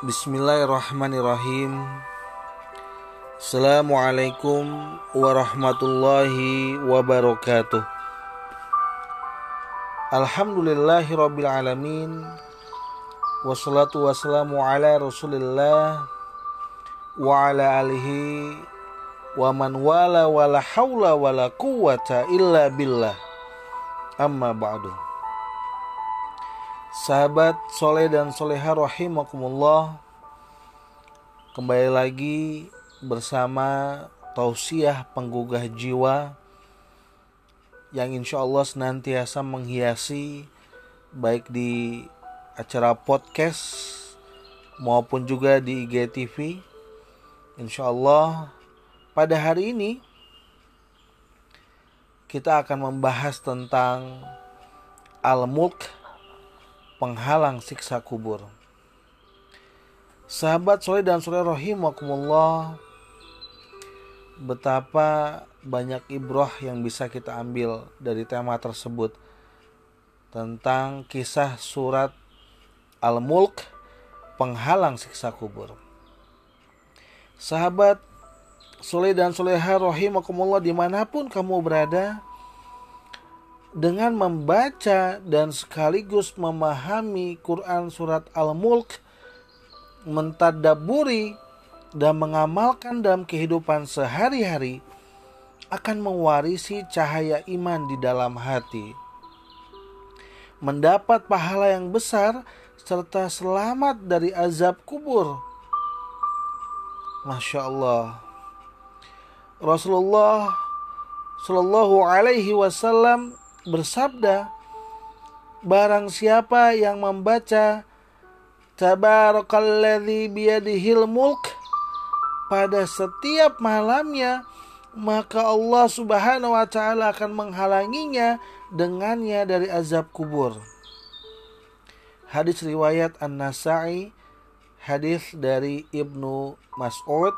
Bismillahirrahmanirrahim. Assalamualaikum warahmatullahi wabarakatuh. Alhamdulillahi rabbil alamin. Wassalatu wassalamu ala rasulillah Wa ala alihi Wa man wala wala hawla wala quwata illa billah. Amma ba'du Sahabat soleh dan soleha rahimakumullah Kembali lagi bersama tausiah penggugah jiwa Yang insya Allah senantiasa menghiasi Baik di acara podcast maupun juga di IGTV Insya Allah pada hari ini kita akan membahas tentang Al-Mulk penghalang siksa kubur. Sahabat soleh dan soleh rahimakumullah Betapa banyak ibroh yang bisa kita ambil dari tema tersebut Tentang kisah surat Al-Mulk Penghalang siksa kubur Sahabat soleh dan soleha rahimakumullah di mana pun kamu berada dengan membaca dan sekaligus memahami Quran surat Al-Mulk, mentadaburi dan mengamalkan dalam kehidupan sehari-hari akan mewarisi cahaya iman di dalam hati. Mendapat pahala yang besar serta selamat dari azab kubur. Masya Allah. Rasulullah Shallallahu Alaihi Wasallam bersabda, Barang siapa yang membaca Tabarakalladzi biyadihil mulk pada setiap malamnya, maka Allah Subhanahu wa taala akan menghalanginya dengannya dari azab kubur. Hadis riwayat An-Nasa'i, hadis dari Ibnu Mas'ud,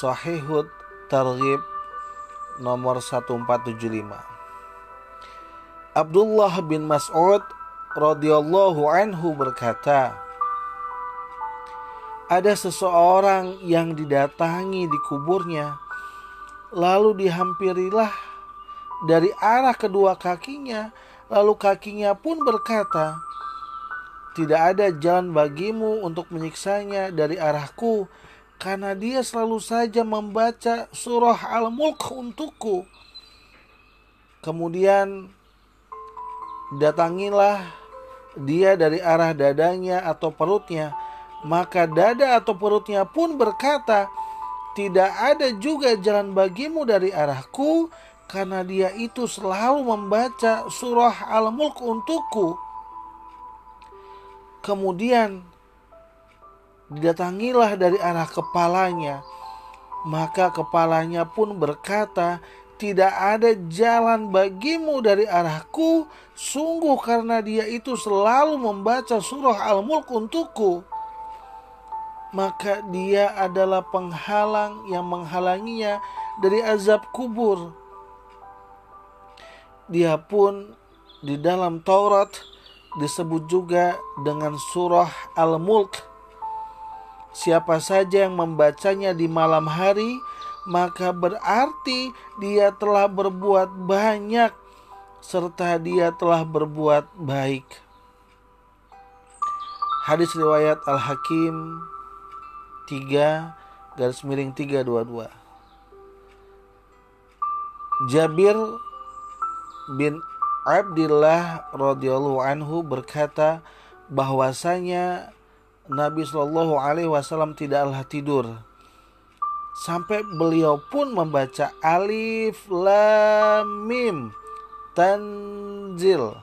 Sahihut Targhib nomor 1475. Abdullah bin Mas'ud radhiyallahu anhu berkata, ada seseorang yang didatangi di kuburnya, lalu dihampirilah dari arah kedua kakinya, lalu kakinya pun berkata, "Tidak ada jalan bagimu untuk menyiksanya dari arahku, karena dia selalu saja membaca surah Al-Mulk untukku." Kemudian datangilah dia dari arah dadanya atau perutnya, maka dada atau perutnya pun berkata, "Tidak ada juga jalan bagimu dari arahku, karena dia itu selalu membaca surah Al-Mulk untukku." Kemudian didatangilah dari arah kepalanya, maka kepalanya pun berkata, tidak ada jalan bagimu dari arahku, sungguh karena dia itu selalu membaca surah Al-Mulk untukku. Maka dia adalah penghalang yang menghalanginya dari azab kubur. Dia pun di dalam Taurat disebut juga dengan surah Al-Mulk. Siapa saja yang membacanya di malam hari, maka berarti dia telah berbuat banyak serta dia telah berbuat baik. Hadis riwayat Al-Hakim 3 garis miring 322. Jabir bin Abdullah radhiyallahu anhu berkata bahwasanya Nabi Shallallahu alaihi wasallam tidaklah tidur sampai beliau pun membaca alif lam mim tanzil.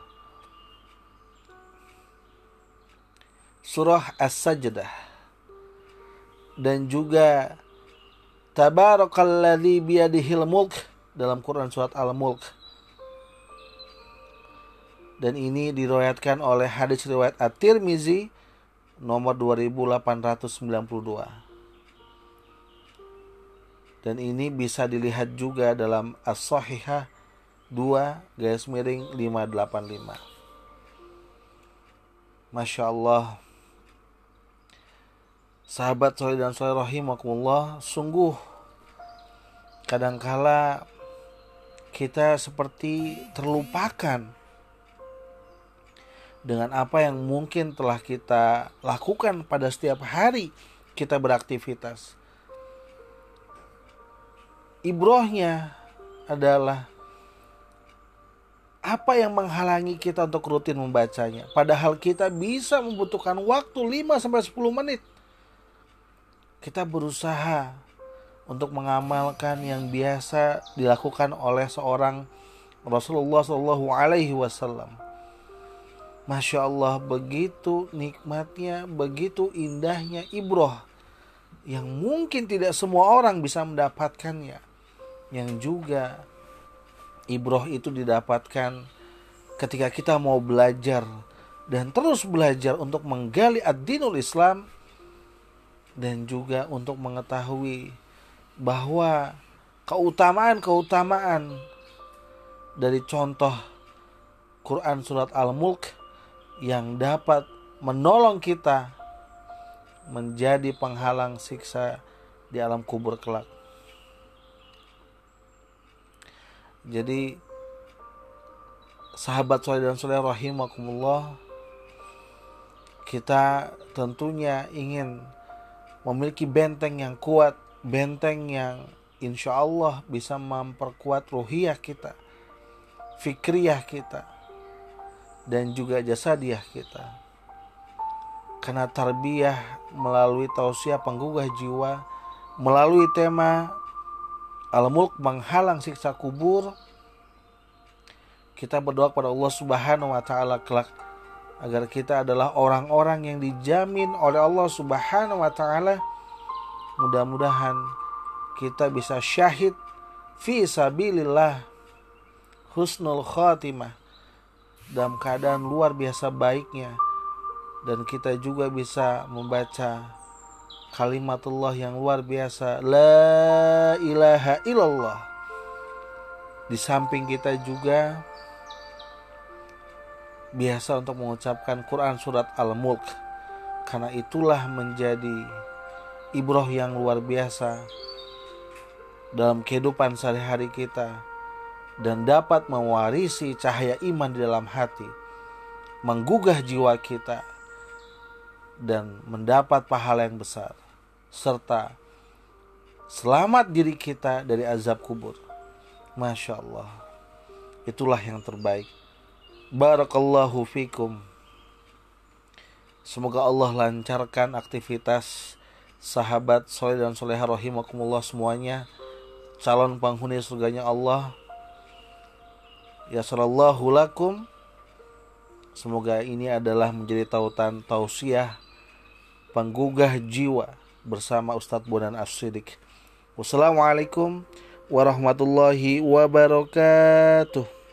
Surah as-sajdah. Dan juga tabarakalladzi biyadihil mulk dalam Quran surat Al-Mulk. Dan ini diriwayatkan oleh hadis riwayat At-Tirmizi nomor 2892 dan ini bisa dilihat juga dalam As-Sahihah 2 garis miring 585 Masya Allah sahabat soleh dan soleh rahimakumullah sungguh kadangkala kita seperti terlupakan dengan apa yang mungkin telah kita lakukan pada setiap hari kita beraktivitas. Ibrohnya adalah apa yang menghalangi kita untuk rutin membacanya. Padahal kita bisa membutuhkan waktu 5 sampai 10 menit. Kita berusaha untuk mengamalkan yang biasa dilakukan oleh seorang Rasulullah Shallallahu Alaihi Wasallam Masya Allah begitu nikmatnya, begitu indahnya ibroh yang mungkin tidak semua orang bisa mendapatkannya. Yang juga ibroh itu didapatkan ketika kita mau belajar dan terus belajar untuk menggali ad-dinul Islam dan juga untuk mengetahui bahwa keutamaan-keutamaan dari contoh Quran surat Al-Mulk yang dapat menolong kita menjadi penghalang siksa di alam kubur kelak. Jadi sahabat soleh dan soleh rahimakumullah kita tentunya ingin memiliki benteng yang kuat, benteng yang insya Allah bisa memperkuat ruhiyah kita, fikriyah kita, dan juga jasa dia kita. Karena tarbiyah melalui tausiah penggugah jiwa, melalui tema Al-Mulk menghalang siksa kubur, kita berdoa kepada Allah Subhanahu wa taala kelak agar kita adalah orang-orang yang dijamin oleh Allah Subhanahu wa taala. Mudah-mudahan kita bisa syahid fi sabilillah husnul khatimah dalam keadaan luar biasa baiknya dan kita juga bisa membaca kalimatullah yang luar biasa. La ilaha illallah. Di samping kita juga biasa untuk mengucapkan Quran surat Al-Mulk. Karena itulah menjadi ibroh yang luar biasa dalam kehidupan sehari-hari kita dan dapat mewarisi cahaya iman di dalam hati, menggugah jiwa kita, dan mendapat pahala yang besar, serta selamat diri kita dari azab kubur. Masya Allah, itulah yang terbaik. Barakallahu fikum. Semoga Allah lancarkan aktivitas sahabat soleh dan soleha rahimakumullah semuanya calon penghuni surganya Allah Ya sallallahu lakum Semoga ini adalah menjadi tautan tausiah penggugah jiwa bersama Ustadz Bonan As-Siddiq. Wassalamualaikum warahmatullahi wabarakatuh.